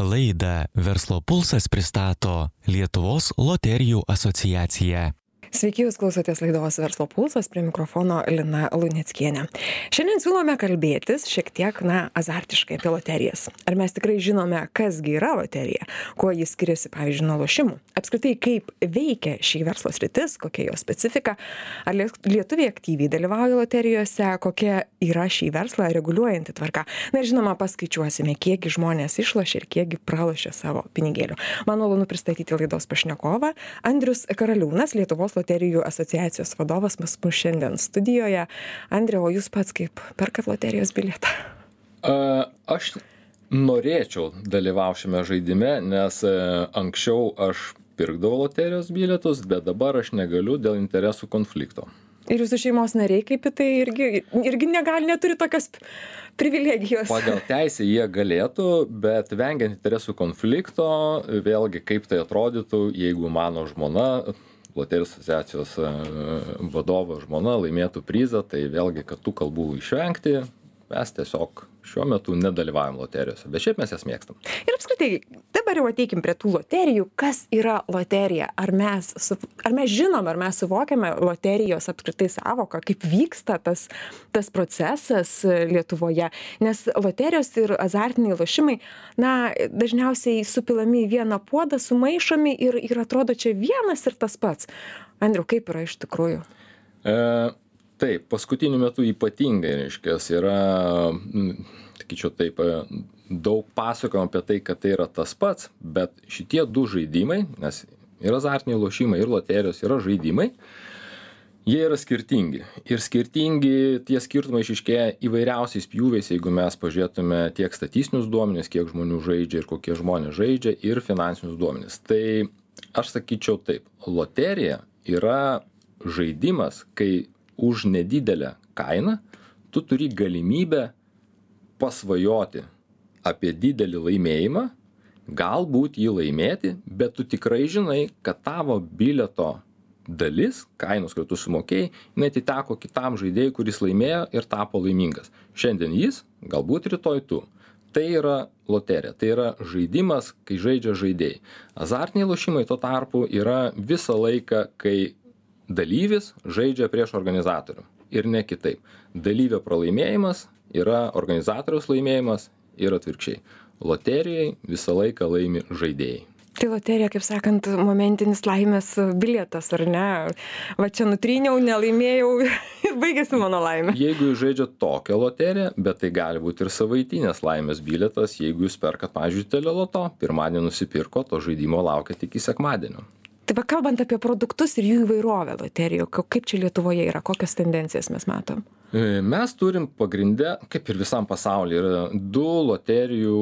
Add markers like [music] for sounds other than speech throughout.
Laidą Verslo pulsas pristato Lietuvos loterijų asociacija. Sveiki, jūs klausotės laidos Verslo pulsas prie mikrofono Lina Luneckienė. Šiandien siūlome kalbėtis šiek tiek, na, azartiškai apie loterijas. Ar mes tikrai žinome, kasgi yra loterija, kuo jis skiriasi, pavyzdžiui, nuo lošimų. Apskritai, kaip veikia šį verslo sritis, kokia jo specifika, ar lietuviai aktyviai dalyvauja loterijose, kokia yra šį verslą reguliuojanti tvarka. Na ir žinoma, paskaičiuosime, kiekgi žmonės išlošia ir kiekgi pralošia savo pinigėlių. Man malonu pristatyti laidos pašnekovą Andrius Karaliūnas, Lietuvos loterijų asociacijos vadovas pas mus šiandien studijoje. Andriu, o jūs pats kaip perkat loterijos bilietą? Aš norėčiau dalyvauti šiame žaidime, nes e, anksčiau aš pirkdavau loterijos bilietus, bet dabar aš negaliu dėl interesų konflikto. Ir jūsų šeimos nariai kaip į tai irgi, irgi negali, neturi tokios privilegijos. Pagal teisę jie galėtų, bet vengiant interesų konflikto, vėlgi kaip tai atrodytų, jeigu mano žmona loterijų asociacijos e, vadovo žmona laimėtų prizą, tai vėlgi, kad tų kalbų išvengti, mes tiesiog šiuo metu nedalyvaujam loterijose, bet šiaip mes jas mėgstam. Ir apskritai, dabar jau ateikim prie tų loterijų. Kas yra loterija? Ar mes, ar mes žinom, ar mes suvokiame loterijos apskritai savoką, kaip vyksta tas, tas procesas Lietuvoje? Nes loterijos ir azartiniai lošimai, na, dažniausiai supilami į vieną puodą, sumaišomi ir, ir atrodo čia vienas ir tas pats. Andriu, kaip yra iš tikrųjų? E taip paskutiniu metu ypatingai reiškias yra sakyčiau taip daug pasakojama apie tai kad tai yra tas pats bet šitie du žaidimai nes ir azartiniai lošimai ir loterijos yra žaidimai jie yra skirtingi. Ir skirtingi tie skirtumai išryškėja įvairiausiais pjūviais jeigu mes pažiūrėtume tiek statistinius duomenis kiek žmonių žaidžia ir kokie žmonės žaidžia ir finansinius duomenis. Tai aš sakyčiau taip loterija yra žaidimas kai už nedidelę kainą tu turi galimybę pasvajoti apie didelį laimėjimą, galbūt jį laimėti, bet tu tikrai žinai, kad tavo bileto dalis, kainos, kurią tu sumokėjai, netiteko kitam žaidėjui, kuris laimėjo ir tapo laimingas. Šiandien jis, galbūt rytoj tu. Tai yra loterija, tai yra žaidimas, kai žaidžia žaidėjai. Azartiniai lošimai tuo tarpu yra visą laiką, kai dalyvis žaidžia prieš organizatorių ir ne kitaip. Dalyvio pralaimėjimas yra organizatoriaus laimėjimas ir atvirkščiai. Loterijai visą laiką laimi žaidėjai. Tai loterija, kaip sakant, momentinis laimės bilietas, ar ne? Va čia nutryniau, nelaimėjau ir baigėsi mano laimė. Jeigu jūs žaidžiate tokią loteriją, bet tai gali būti ir savaitinės laimės bilietas, jeigu jūs perkat, pavyzdžiui, teleloto, pirmadienį nusipirko, to žaidimo laukia tik į sekmadienį tai va kalbant apie produktus ir jų įvairovę loterijų kaip čia lietuvoje yra kokias tendencijas mes matom e, Mes turim pagrindė, kaip ir visam pasaulyje, yra du loterijų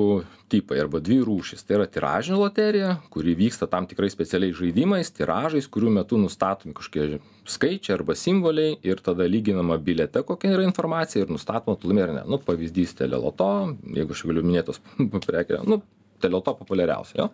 tipai arba dvi rūšis. Tai yra tiražinė loterija, kuri vyksta tam tikrai specialiais žaidimais, tiražais, kurių metu nustatomi kažkokie skaičiai arba simboliai ir tada lyginama bilete, kokia yra informacija ir nustatoma laimė ar ne. Nu, pavyzdys teleloto, jeigu aš galiu minėtos [laughs] prekė, nu, teleloto populiariausia jo.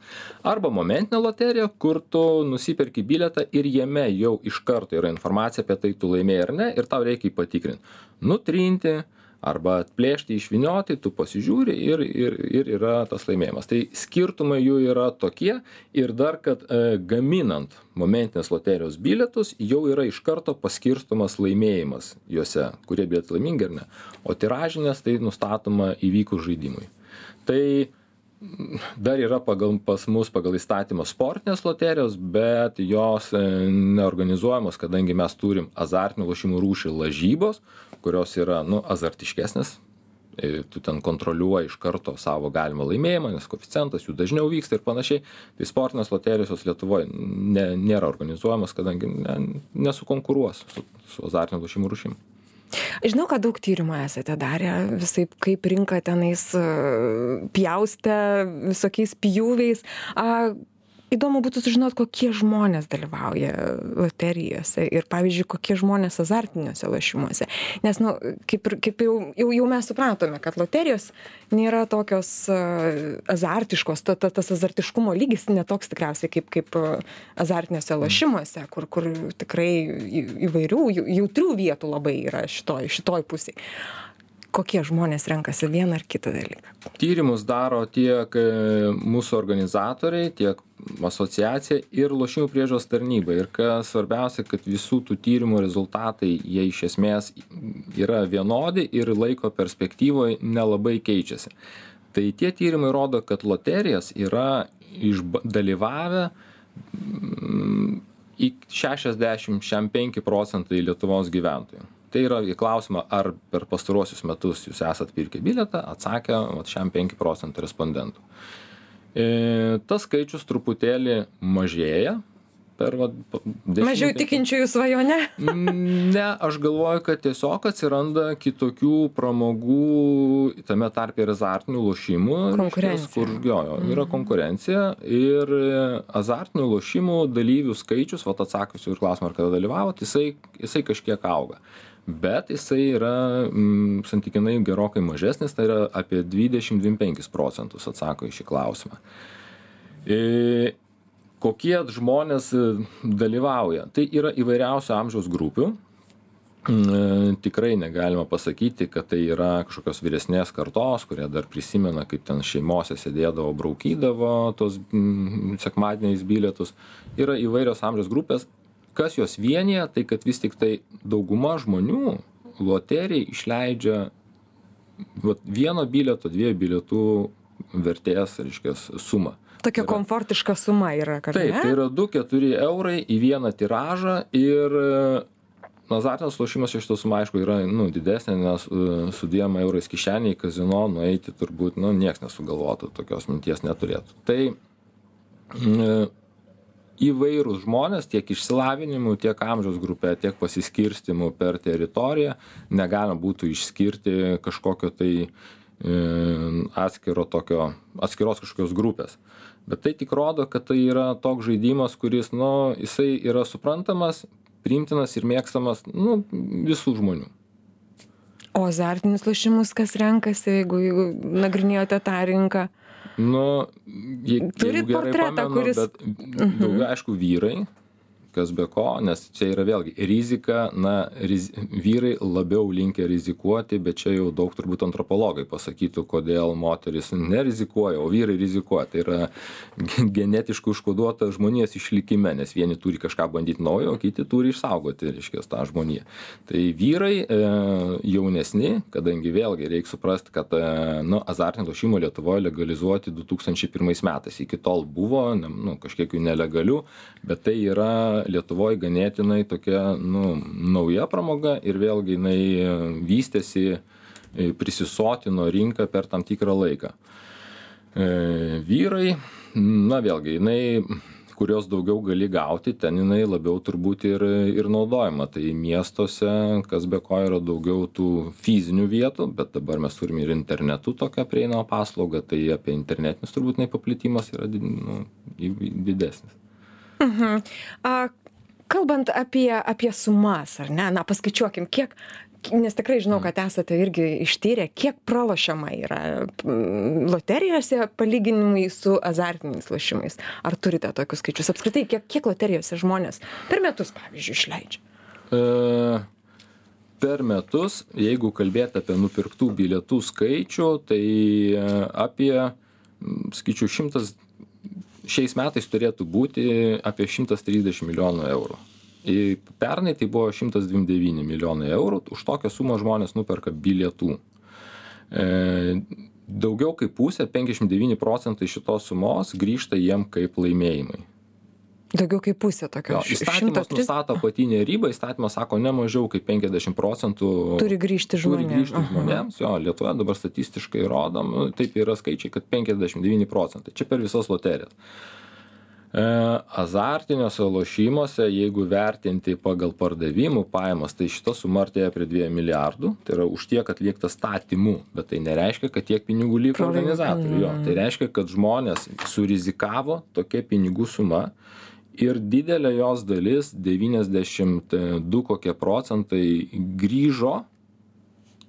Arba momentinė loterija kur tu nusiperki bilietą ir jame jau iš karto yra informacija apie tai tu laimėjai ar ne ir tau reikia jį patikrint nutrinti arba atplėšti išvynioti tu pasižiūri ir ir ir yra tas laimėjimas. Tai skirtumai jų yra tokie ir dar kad e, gaminant momentinės loterijos bilietus jau yra iš karto paskirstomas laimėjimas juose kurie bilietai laimingi ar ne. O tiražinės tai nustatoma įvykus žaidimui. Tai dar yra pagal pas mus pagal įstatymą sportinės loterijos bet jos e, neorganizuojamos kadangi mes turim azartinių lošimų rūšį lažybos kurios yra nu azartiškesnės. E, tu ten kontroliuoji iš karto savo galimą laimėjimą nes koeficientas jų dažniau vyksta ir panašiai. Tai sportinės loterijos jos lietuvoj ne nėra organizuojamos kadangi ne nesukonkuruos su su azartinių lošimų rūšim Žinau, kad daug tyrimų esate darę, visai kaip rinka tenais e, pjaustę visokiais pjūviais. Įdomu būtų sužinot kokie žmonės dalyvauja loterijose ir pavyzdžiui kokie žmonės azartiniuose lošimuose. Nes nu kaip ir kaip jau jau jau mes supratome kad loterijos nėra tokios azartiškos. Ta ta tas azartiškumo lygis ne toks tikriausiai kaip kaip azartiniuose lošimuose kur kur tikrai įvairių jautrių vietų labai yra šitoj šitoj pusėj kokie žmonės renkasi vieną ar kitą dalyką? Tyrimus daro tiek e, mūsų organizatoriai tiek asociacija ir lošimų priežiūros tarnyba. Ir kas svarbiausia kad visų tų tyrimų rezultatai jie iš esmės yra vienodi ir laiko perspektyvoj nelabai keičiasi. Tai tie tyrimai rodo kad loterijas yra dalyvavę šem penki procentai lietuvos gyventojų tai yra į klausimą ar per pastaruosius metus jūs esat pirkę bilietą atsakė vat šem penki procentai respondentų. E, tas skaičius truputėlį mažėja per vat mažiau tikinčiųjų svajone [laughs] ne aš galvoju kad tiesiog atsiranda kitokių pramogų tame tarpe ir azartinių lošimų reiškias kur jo jo yra Mhm. konkurencija. Ir azartinių lošimų dalyvių skaičius vat atsakius į klausimą ar kada dalyvavot jisai jisai kažkiek auga bet jisai yra mm, santykinai gerokai mažesnis tai yra apie dvidešim dvim penkis procentus atsako į šį klausimą. E, kokie žmonės e, dalyvauja? Tai yra įvairiausio amžiaus grupių. Mm, tikrai negalima pasakyti kad tai yra kažkokios vyresnės kartos kurie dar prisimena kaip ten šeimose sėdėdavo braukydavo tuos mm, sekmadieniais bilietus. Yra įvairios amžiaus grupės kas juos vienija tai kad vis tiktai dauguma žmonių loterijai išleidžia vat vieno bilieto dviejų bilietų vertės reiškias sumą tokia Yra. komfortiška suma yra kad taip tai yra du keturi eurai į vieną tiražą ir nu azartinis lošimas iš tiesų aišku yra nu didesnė nes e, su dviem eurais kišenėj į kazino nueiti turbūt nu nieks nesugalvotų tokios minties neturėtų tai mm, įvairūs žmonės tiek išsilavinimu tiek amžiaus grupe tiek pasiskirstymu per teritoriją. Negalima būtų išskirti kažkokio tai e, atskiro tokio atskiros kažkokios grupės. Bet tai tik rodo kad tai yra toks žaidimas kuris nu jisai yra suprantamas priimtinas ir mėgstamas nu visų žmonių. O azartinius lošimus kas renkasi jeigu jeigu nagrinėjote tą rinką nu jeigu gerai portretą, pamenu kuris- daugiau aišku vyrai kas be ko nes čia yra vėlgi rizika na riz vyrai labiau linkę rizikuoti bet čia jau daug turbūt antropologai pasakytų kodėl moterys nerizikuoja o vyrai rizikuoja. Tai yra ge genetiškai užkoduota žmonijos išlikime nes vieni turi kažką bandyt naujo o kiti turi išsaugoti reiškias tą žmoniją. Tai vyrai e, jaunesni kadangi vėlgi reik suprast kad e, nu azartinių lošimų lietuvoj legalizuoti du tūkstančiai pirmais metais. Iki tol buvo ne nu kažkiek jų nelegalių bet tai yra lietuvoj ganėtinai tokia nu nauja pramoga ir vėlgi jinai vystėsi e, prisisotino rinką per tam tikrą laiką. E, vyrai na vėlgi jinai kurios daugiau gali gauti ten jinai labiau turbūt ir ir naudojama. Tai miestuose kas be ko yra daugiau tų fizinių vietų bet dabar mes turim ir internetu tokią prieinamą paslaugą tai apie internetinius turbūt jinai paplitimas yra nu didesnis Mhm. A, kalbant apie, apie sumas, ar ne, na paskaičiuokim, kiek, nes tikrai žinau, kad esate irgi ištyrę, kiek pralošiama yra mm, loterijose palyginimui su azartiniais lošimais. Ar turite tokius skaičius? Apskritai, kiek, kiek loterijose žmonės per metus, pavyzdžiui, išleidžia? E, per metus, jeigu kalbėt apie nupirktų bilietų skaičių, tai e, apie, skaičiu, šimtas, šiais metais turėtų būti apie 130 milijonų eurų. Į pernai tai buvo 129 milijonai eurų, už tokią sumą žmonės nuperka bilietų. E, daugiau kaip pusė, 59 procentai šitos sumos grįžta jiem kaip laimėjimai. Daugiau kaip pusė tokio. Jo, įstatymas 130 nustato apatinę ribą, įstatymas sako ne mažiau kaip 50 procentų Turi grįžti turi žmonėms. grįžti Aha. žmonėms. Jo, Lietuvoje dabar statistiškai rodom, nu, taip yra skaičiai, kad 59 procentai. Čia per visas loterijas. E, azartiniuose lošimuose, jeigu vertinti pagal pardavimų pajamas, tai šita suma artėja prie 2 milijardų. Tai yra už tiek atlikta statymų, bet tai nereiškia, kad tiek pinigų liko organizatoriui. Tai reiškia, kad žmonės surizikavo tokia pinigų suma ir didelė jos dalis, 92 kokie procentai grįžo,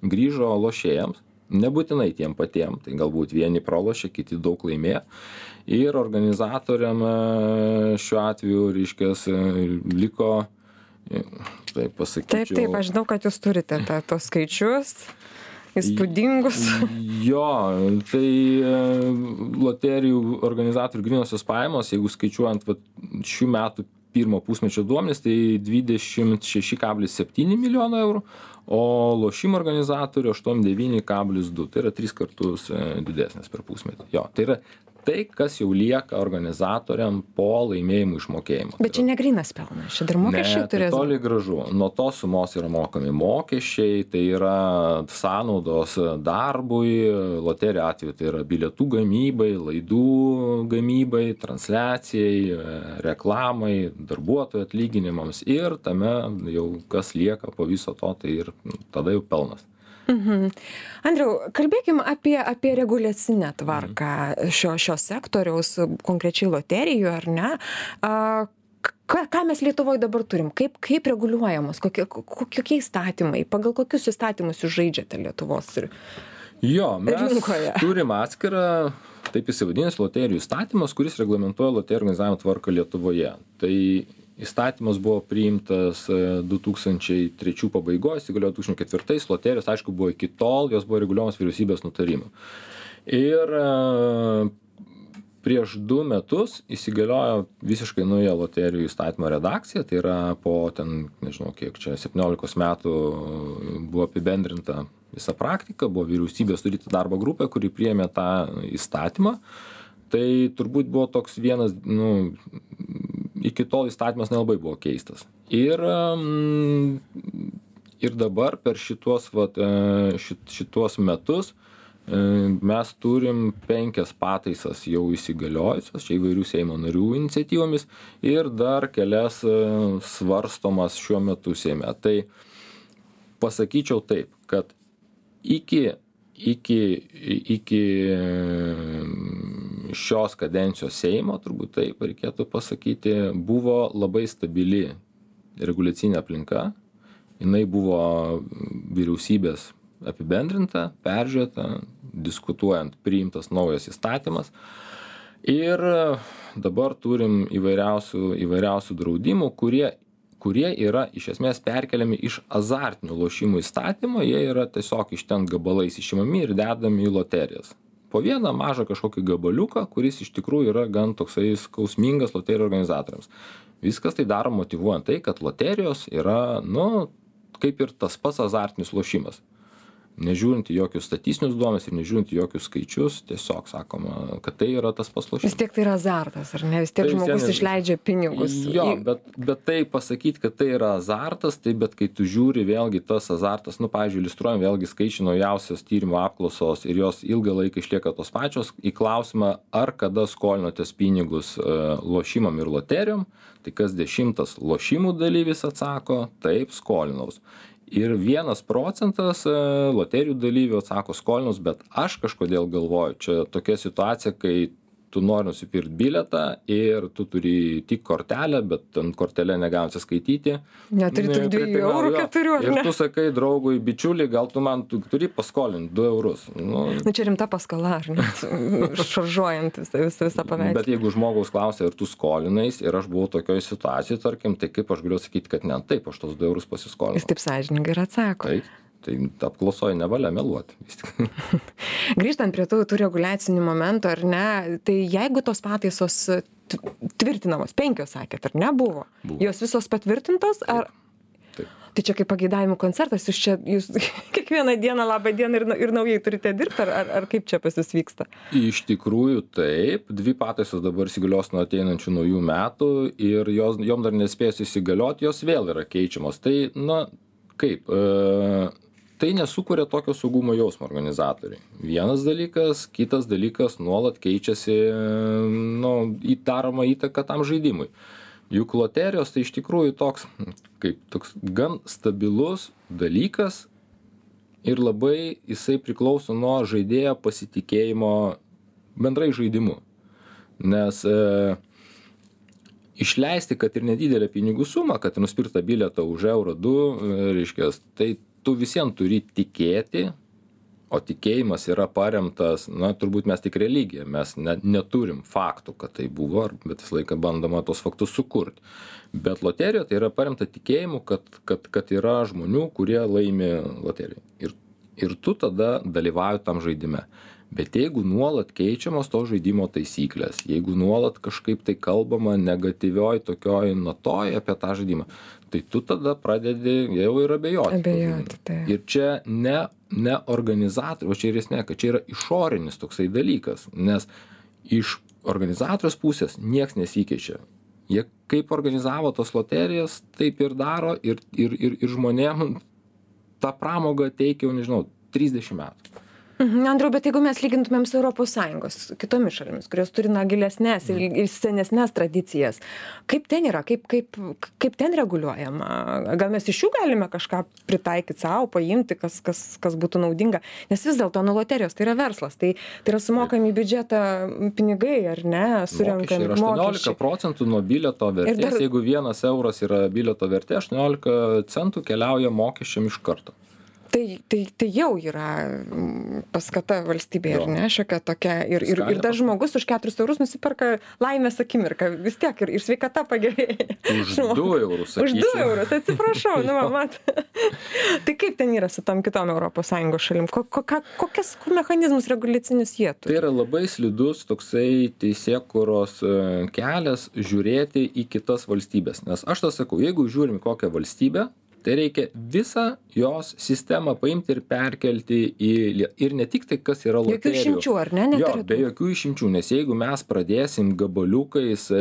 grįžo lošėjams. Nebūtinai tiem patiem, tai galbūt vieni pralošė, kiti daug laimėjo. Ir organizatoriam e, šiuo atveju, reiškės, e, liko, e, taip pasakyčiau. Taip, taip, aš žinau, kad jūs turite tą, tos skaičius. Įspūdingus. [laughs] Jo, tai e, loterijų organizatorių grinosios pajamos, jeigu skaičiuojant vat, šių metų pirmo pusmečio duomenys, tai 26,7 milijono eurų, o lošimo organizatorių 89,2, tai yra tris kartus e, didesnės per pusmetį. Jo, tai yra tai kas jau lieka organizatoriam po laimėjimų išmokėjimo. Bet čia negrinas pelnas, čia dar mokesčiai ne, tai turės. Toli gražu, nuo tos sumos yra mokami mokesčiai, tai yra sąnaudos darbui, loterijų atveju tai yra bilietų gamybai, laidų gamybai, transliacijai, reklamai, darbuotojų atlyginimams ir tame jau kas lieka po viso to, tai ir tada jau pelnas. Mhm. Andriau, kalbėkim apie, apie reguliacinę tvarką šio, šio sektoriaus, konkrečiai loterijų, ar ne? Ką, ką mes Lietuvoje dabar turim? Kaip, kaip reguliuojamos? Kokie, kokie įstatymai? Pagal kokius įstatymus jūs žaidžiate Lietuvos? Jo, mes Rinkoje. turim atskirą, taip įsivadinęs, loterijų įstatymas, kuris reglamentuoja loterijų organizavimo tvarką Lietuvoje. Tai įstatymas buvo priimtas e, du tūkstančiai trečių pabaigoj įsigaliojo tūkstančiai ketvirtais loterijos aišku buvo iki tol jos buvo reguliuojamos vyriausybės nutarimu ir e, prieš du metus įsigaliojo visiškai nauja loterijų įstatymo redakcija tai yra po ten nežinau kiek čia septyniolikos metų buvo apibendrinta visa praktika buvo vyriausybės sudaryta darbo grupė kuri priėmė tą įstatymą. Tai turbūt buvo toks vienas nu iki tol įstatymas nelabai buvo keistas. Ir, ir dabar per šituos, vat, e, šit, šituos metus e, mes turim penkias pataisas jau įsigaliojusias, čia įvairių Seimo narių iniciatyvomis ir dar kelias e, svarstomas šiuo metu Seime. Tai pasakyčiau taip, kad iki iki iki šios kadencijos seimo turbūt taip reikėtų pasakyti buvo labai stabili reguliacinė aplinka. Jinai buvo vyriausybės apibendrinta peržiūrėta diskutuojant priimtas naujas įstatymas. Ir dabar turim įvairiausių įvairiausių draudimų kurie kurie yra iš esmės perkeliami iš azartinių lošimų įstatymo. Jie yra tiesiog iš ten gabalais išimami ir dedami į loterijas po vieną mažą kažkokį gabaliuką kuris iš tikrųjų yra gan toksai skausmingas loterijų organizatoriams. Viskas tai daroma motyvuojant tai kad loterijos yra nu kaip ir tas pats azartinis lošimas nežiūrint į jokius statistinius duomenis ir nežiūrint į jokius skaičius tiesiog sakoma kad tai yra tas pats Vis lošimas tiek tai yra azartas, ar ne? Vis tiek Tai vis žmogus išleidžia pinigus. Jo, bet, bet tai pasakyti, kad tai yra azartas, tai bet kai tu žiūri vėlgi tas azartas, nu, pavyzdžiui, iliustruojam vėlgi skaičių naujausios tyrimo apklausos ir jos ilgą laiką išlieka tos pačios į klausimą, ar kada skolinotės pinigus uh, lošimam ir loterijom, tai kas dešimtas lošimų dalyvis atsako, taip, skolinaus. Ir vienas procentas e, loterijų dalyvių atsako skolinius, bet aš kažkodėl galvoju, čia tokia situacija, kai tu nori nusipirkti bilietą ir tu turi tik kortelę, bet ten kortelę negali atsiskaityti. Neturi tų dviejų eurų, keturių, ar Ir ne? tu sakai draugui, bičiuli, gal tu man tu turi paskolinti 2 eurus. Nu, Nu, čia rimta paskola, ar ne? [laughs] Šaržuojant visą, visą, visą paveikslą. Bet jeigu žmogaus klausia, ar tu skolinais ir aš buvau tokioje situacijoje, tarkim, tai kaip aš galiu sakyti, kad ne, taip, aš tos 2 eurus Jis pasiskolinau. taip sąžininkai ir atsako. Taip, tai apklausoje nevalia meluoti. [laughs] Grįžtant prie tų, tų reguliacinių momentų, ar ne, tai jeigu tos pataisos tvirtinamos, penkios sakėt, ar ne, buvo? Buvo. Jos visos patvirtintos, ar... Taip. Tai čia kaip pageidavimų koncertas, jūs čia, jūs [laughs] kiekvieną dieną labą dieną ir, ir naujai turite dirbti, ar, ar, ar kaip čia pas jūs vyksta? Iš tikrųjų taip, dvi pataisos dabar įsigalios nuo ateinančių naujų metų ir jos, jom dar nespėjus įsigalioti, jos vėl yra keičiamos. Tai, na, kaip, e, tai nesukuria tokio saugumo jausmo organizatoriai. Vienas dalykas, kitas dalykas, nuolat keičiasi, nu, įdaroma įtaka tam žaidimui. Juk loterijos tai iš tikrųjų toks, kaip toks gan stabilus dalykas, ir labai jisai priklauso nuo žaidėjo pasitikėjimo bendrai žaidimu. Nes e, išleisti, kad ir nedidelę pinigų sumą, kad ir nusipirktą bilietą už eurą 2, reiškia, tai tu visiems turi tikėti, o tikėjimas yra paremtas, na, turbūt mes tik religija, mes ne, neturim faktų, kad tai buvo, bet visą laiką bandoma tos faktus sukurti. Bet loterija tai yra paremta tikėjimu, kad, kad, kad yra žmonių, kurie laimi loteriją. Ir ir tu tada dalyvauji tam žaidime bet jeigu nuolat keičiamos tos žaidimo taisyklės jeigu nuolat kažkaip tai kalbama negatyvioj tokioj natoj apie tą žaidimą tai tu tada pradedi jau ir abejoti. Ir čia ne ne organizatorių va čia ir esmė kad čia yra išorinis toksai dalykas nes iš organizatoriaus pusės nieks nesikeičia. Jie kaip organizavo tas loterijas taip ir daro ir ir ir ir žmonėm tą pramogą teikia jau nežinau trisdešim metų Mhm, Andriau, bet jeigu mes lygintumėm su ES kitomis šalimis, kurios turi na, gilesnės ir, ir senesnės tradicijas, kaip ten yra, kaip, kaip, kaip ten reguliuojama? Gal mes iš jų galime kažką pritaikyti savo, paimti, kas, kas, kas būtų naudinga? Nes vis dėlto nu loterijos tai yra verslas, tai, tai yra sumokami į biudžetą pinigai, ar ne, Mokesčiai surenkami yra 18 procentų nuo bilieto vertės. Jeigu vienas euras yra bilieto vertė, 18 centų keliauja mokesčiam iš karto. Tai, tai, tai jau yra mm, paskata valstybėje, ar ne, šiokia tokia. Ir, ir, ir tas žmogus už 4 eurus nusiperka laimės akimirką. Vis tiek ir, ir sveikata pagerėja. Už. 2 eurus. Už 2 sakyčiau. eurus, atsiprašau, nu, Jo. mat. [laughs] tai kaip ten yra su tom kitom ES šalim? Ko, ko, ką- kokias mechanizmus reguliacinius jie Tai turi? yra labai slidus toksai teisėkuros e, kelias žiūrėti į kitas valstybės. Nes aš tą sakau, jeigu žiūrim į kokią valstybę, tai reikia visą jos sistemą paimti ir perkelti į... lie- Ir ne tik tai, kas yra loterijų. išimčių, ar ne? Jo, be būt? jokių išimčių, nes jeigu mes pradėsim gabaliukais, e,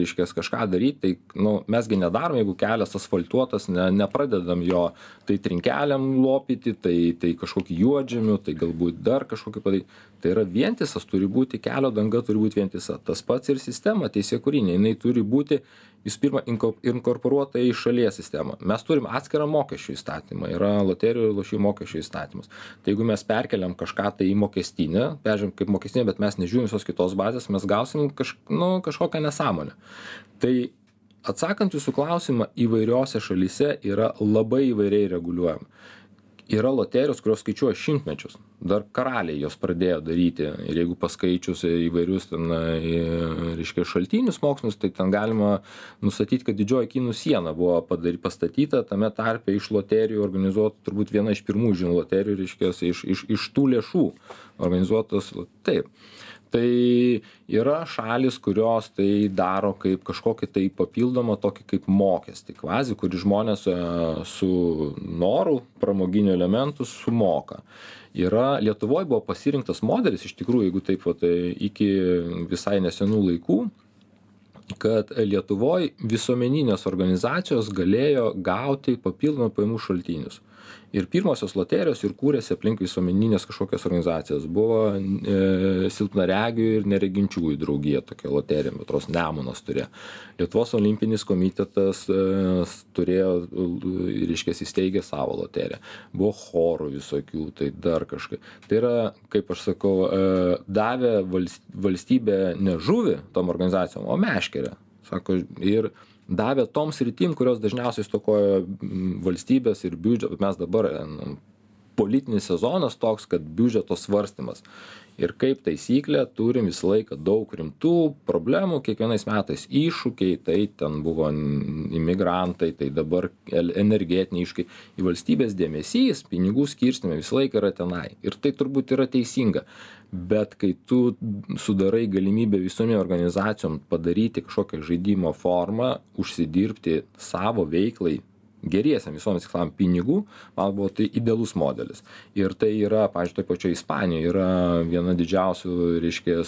reiškia, kažką daryti, tai nu, mesgi nedarom, jeigu kelias asfaltuotas, ne, nepradedam jo tai trinkeliam lopyti, tai, tai kažkokį juodžemių, tai galbūt dar kažkokį padaryti. Tai yra vientisas, turi būti kelio danga, turi būti vientisa. Tas pats ir sistema teisėkūrinė, jinai turi būti visų pirma inko- inkorporuota į šalies sistemą. Mes turim atskirą mokesčių įstatymą, yra loterijų ir lošimų mokesčių įstatymas. Tai jeigu mes perkeliam kažką tai į mokestinę, peržiūrim kaip mokestinę, bet mes nežiūrim visos kitos bazės, mes gausim kaž, nu, kažkokią nesąmonę. Tai atsakant jūsų klausimą, įvairiose šalyse yra labai įvairiai reguliuojama. Yra loterijos, kurios skaičiuoja šimtmečius. Dar karaliai jos pradėjo daryti. Ir jeigu paskaičius įvairius ten, e, reiškia, šaltinius mokslinius, tai ten galima nustatyti, kad didžioji kinų siena buvo padary, pastatyta tame tarpe iš loterijų organizuotų, turbūt viena iš pirmųjų žinų loterijų, reiškia, iš, iš, iš tų lėšų organizuotos. Taip. Tai yra šalis, kurios tai daro kaip kažkokį tai papildomą tokį kaip mokestį, kvazi, kurį žmonės e, su noru pramoginių elementų sumoka. Yra Lietuvoje buvo pasirinktas modelis, iš tikrųjų, jeigu taip vat, e, iki visai nesenų laikų, kad Lietuvoje visuomeninės organizacijos galėjo gauti papildomą pajamų šaltinius. Ir pirmosios loterijos ir kūrėsi aplink visuomeninės kažkokias organizacijas. Buvo e, silpnaregių ir nereginčiųjų draugija, tokia loterija, metros Nemunas turėjo. Lietuvos olimpinis komitetas e, turėjo, reiškia, įsteigė savo loteriją. Buvo chorų visokių, tai dar kažkaip. Tai yra, kaip aš sakau, e, davė valst- valstybė ne žuvį tom organizacijom, o meškerę. Sako, ir davė tom sritim, kurios dažniausiai stokoja mm, valstybės ir biudžeto. Mes dabar e, nu, politinis sezonas toks, kad biudžeto svarstymas. Ir kaip taisyklė, turim visą laiką daug rimtų problemų, kiekvienais metais iššūkiai, tai ten buvo imigrantai, tai dabar energetiniai iššūkiai. Į valstybės dėmesys, pinigų skirstime visą laiką yra tenai. Ir tai turbūt yra teisinga. Bet kai tu sudarai galimybę visuomenė organizacijom padaryti kažkokią žaidimo formą, užsidirbti savo veiklai geriesiem visuomenės tikslam pinigų, man buvo tai idealus modelis. Ir tai yra, pažiūrėjau, toje pačioje Ispanijoje yra viena didžiausių, reiškia,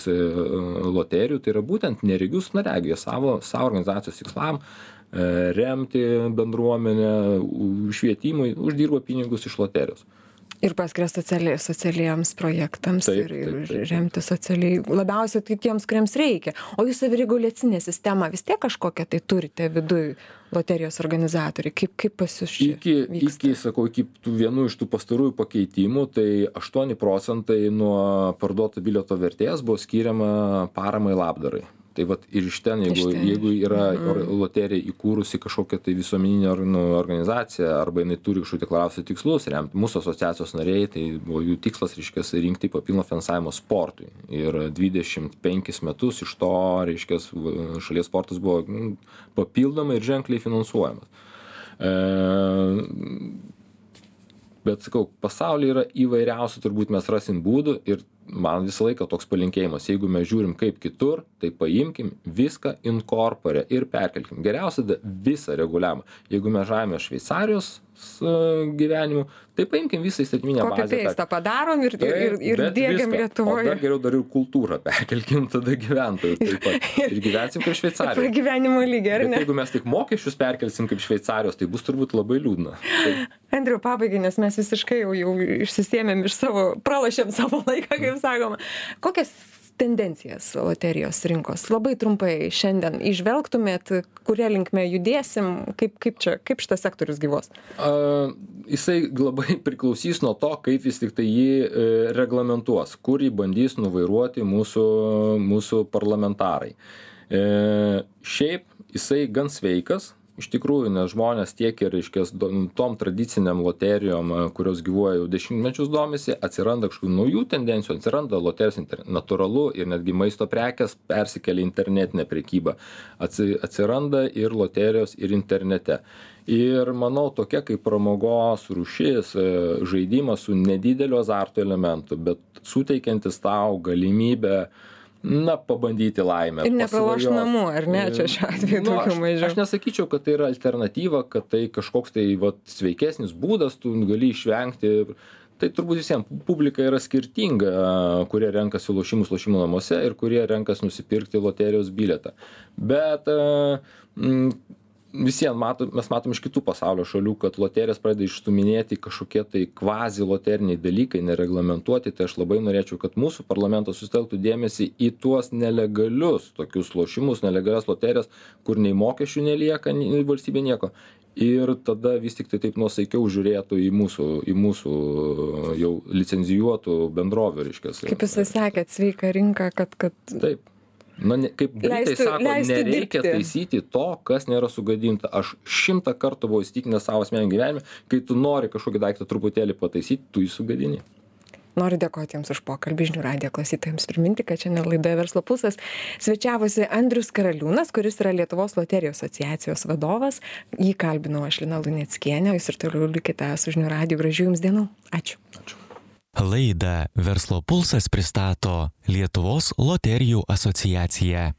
loterijų, tai yra būtent neregius naregiai savo, savo organizacijos tikslam e, remti bendruomenę, švietimui, uždirba pinigus iš loterijos. Ir paskiria sociali, socialiems projektams ir, ir remti socialiai. Labiausiai tai tiems, kuriems reikia. O jūs savireguliacinę sistemą vis tiek kažkokią tai turite viduj loterijos organizatoriai. Kaip, kaip pas jūs čia Iki, iki, sakau, iki tų vienų iš tų pastarųjų pakeitimų, tai 8 procentai nuo parduoto bilieto vertės buvo skiriama paramai labdarai. Tai vat ir iš ten, jeigu, jeigu yra or- loterija įkūrusi kažkokią tai visuomeninę or- nu, organizaciją arba jinai turi kažkokių deklaravusių tikslus, remti mūsų asociacijos nariai, tai buvo jų tikslas, reiškia, rinkti papildomą finansavimą sportui. Ir 25 metus iš to, reiškia, šalies sportas buvo nu, papildomai ir ženkliai finansuojamas. E, bet sakau pasauly yra įvairiausių turbūt mes rasim būdų ir man visą laiką toks palinkėjimas jeigu mes žiūrim kaip kitur tai paimkim viską in corpore ir perkelkim. Geriausia visą reguliavimą. Jeigu mes žavimės šveicarijos gyvenimu tai paimkim visą įstatyminę bazę Kopipeistą padarom ir, ir, ir, ir bet dėgiam Lietuvoje. dar geriau dar ir kultūrą perkelkim tada gyventojų taip pat. [laughs] Ir gyvensim kaip Šveicarijos. Pragyvenimo lygį, ar Bet ne? jeigu mes tik mokesčius perkelsim kaip Šveicarijos, tai bus turbūt labai liūdna. Tai, Andriu, pabaigai, nes mes visiškai jau, jau išsisėmėm iš savo, pralašėm savo laiką, kaip sakoma. Kokias tendencijas loterijos rinkos labai trumpai šiandien išvelgtumėt, kuria linkme judėsim, kaip, kaip, čia, kaip šitas sektorius gyvos? a, jisai labai [laughs] priklausys nuo to, kaip vis tik tai jį e, reglamentuos, kur jį bandys nuvairuoti mūsų, mūsų parlamentarai. E, šiaip jisai gan sveikas, iš tikrųjų, nes žmonės tiek ir, reiškia, tom tradiciniam loterijom, a, kurios gyvuoja jau dešimtmečius domisi, atsiranda kažkokių naujų tendencijų, atsiranda loterijos inter... natūralu ir netgi maisto prekes persikelia į internetinę prekybą, Atsi... atsiranda ir loterijos ir internete. Ir manau, tokia kaip pramogos rušis, e, žaidimas su nedideliu azarto elementu, bet suteikiantis tau galimybę na, pabandyti laimę. Ir nepraloš namų, ar ne? Čia šiuo atveju Nu, daugiau aš, mažiau. aš nesakyčiau, kad tai yra alternatyva, kad tai kažkoks tai vat, sveikesnis būdas, tu gali išvengti. Tai turbūt visiems publika yra skirtinga, kurie renkasi lošimus lošimų namuose ir kurie renkasi nusipirkti loterijos bilietą. Bet mm, visiems matom, mes matom iš kitų pasaulio šalių, kad loterijas pradeda išstuminėti kažkokie tai kvazi loteriniai dalykai, nereglamentuoti. Tai aš labai norėčiau, kad mūsų parlamentas susteltų dėmesį į tuos nelegalius tokius lošimus, nelegalias loterijas, kur nei mokesčių nelieka, nei valstybė nieko. Ir tada vis tik tai taip nuosaikiau žiūrėtų į mūsų, į mūsų jau licenzijuotų bendrovių, reiškia. Kaip jūs sakėt, sveika rinka, kad, kad Taip. Na, ne, kaip Britai sako, nereikia taisyti to, kas nėra sugadinta. Aš šimtą kartų buvau įstikinęs savo asmeniniam gyvenime, kai tu nori kažkokį daiktą truputėlį pataisyti, tu jį sugadini. Noriu dėkoti Jums už pokalbį žinių radijo klausytojams. Priminti, kad šiandien laidoje Verslo pulsas svečiavosi Andrius Karaliūnas, kuris yra Lietuvos loterijų asociacijos vadovas. Jį kalbinau aš Lina Lunickienė, jūs ir toliau likite su žinių radiju. Gražių Jums dienų. Ačiū. Ačiū. Laidą Verslo pulsas pristato Lietuvos loterijų asociacija.